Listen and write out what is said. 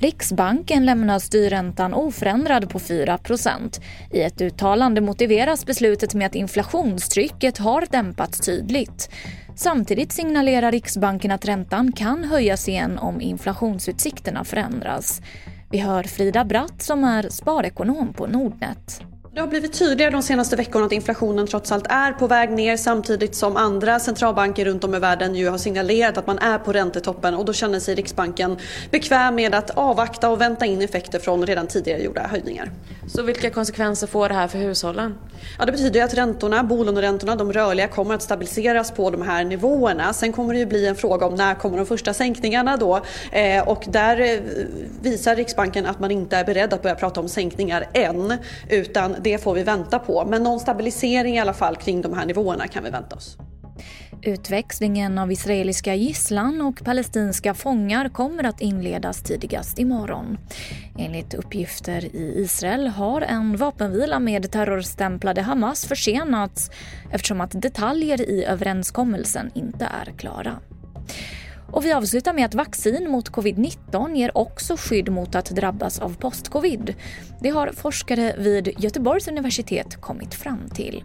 Riksbanken lämnar styrräntan oförändrad på 4% I ett uttalande motiveras beslutet med att inflationstrycket har dämpats tydligt. Samtidigt signalerar Riksbanken att räntan kan höjas igen om inflationsutsikterna förändras. Vi hör Frida Bratt som är sparekonom på Nordnet. Det har blivit tydligare de senaste veckorna att inflationen trots allt är på väg ner samtidigt som andra centralbanker runt om i världen ju har signalerat att man är på räntetoppen och då känner sig Riksbanken bekväm med att avvakta och vänta in effekter från redan tidigare gjorda höjningar. Så vilka konsekvenser får det här för hushållen? Ja, det betyder att räntorna, bolåneräntorna, de rörliga kommer att stabiliseras på de här nivåerna. Sen kommer det ju bli en fråga om när kommer de första sänkningarna då eh, och där eh, visar Riksbanken att man inte är beredd att börja prata om sänkningar än utan det får vi vänta på. Men någon stabilisering i alla fall kring de här nivåerna kan vi vänta oss. Utväxlingen av israeliska gisslan och palestinska fångar kommer att inledas tidigast imorgon. Enligt uppgifter i Israel har en vapenvila med terrorstämplade Hamas försenats eftersom att detaljer i överenskommelsen inte är klara. Och vi avslutar med att vaccin mot covid-19 ger också skydd mot att drabbas av postcovid. Det har forskare vid Göteborgs universitet kommit fram till.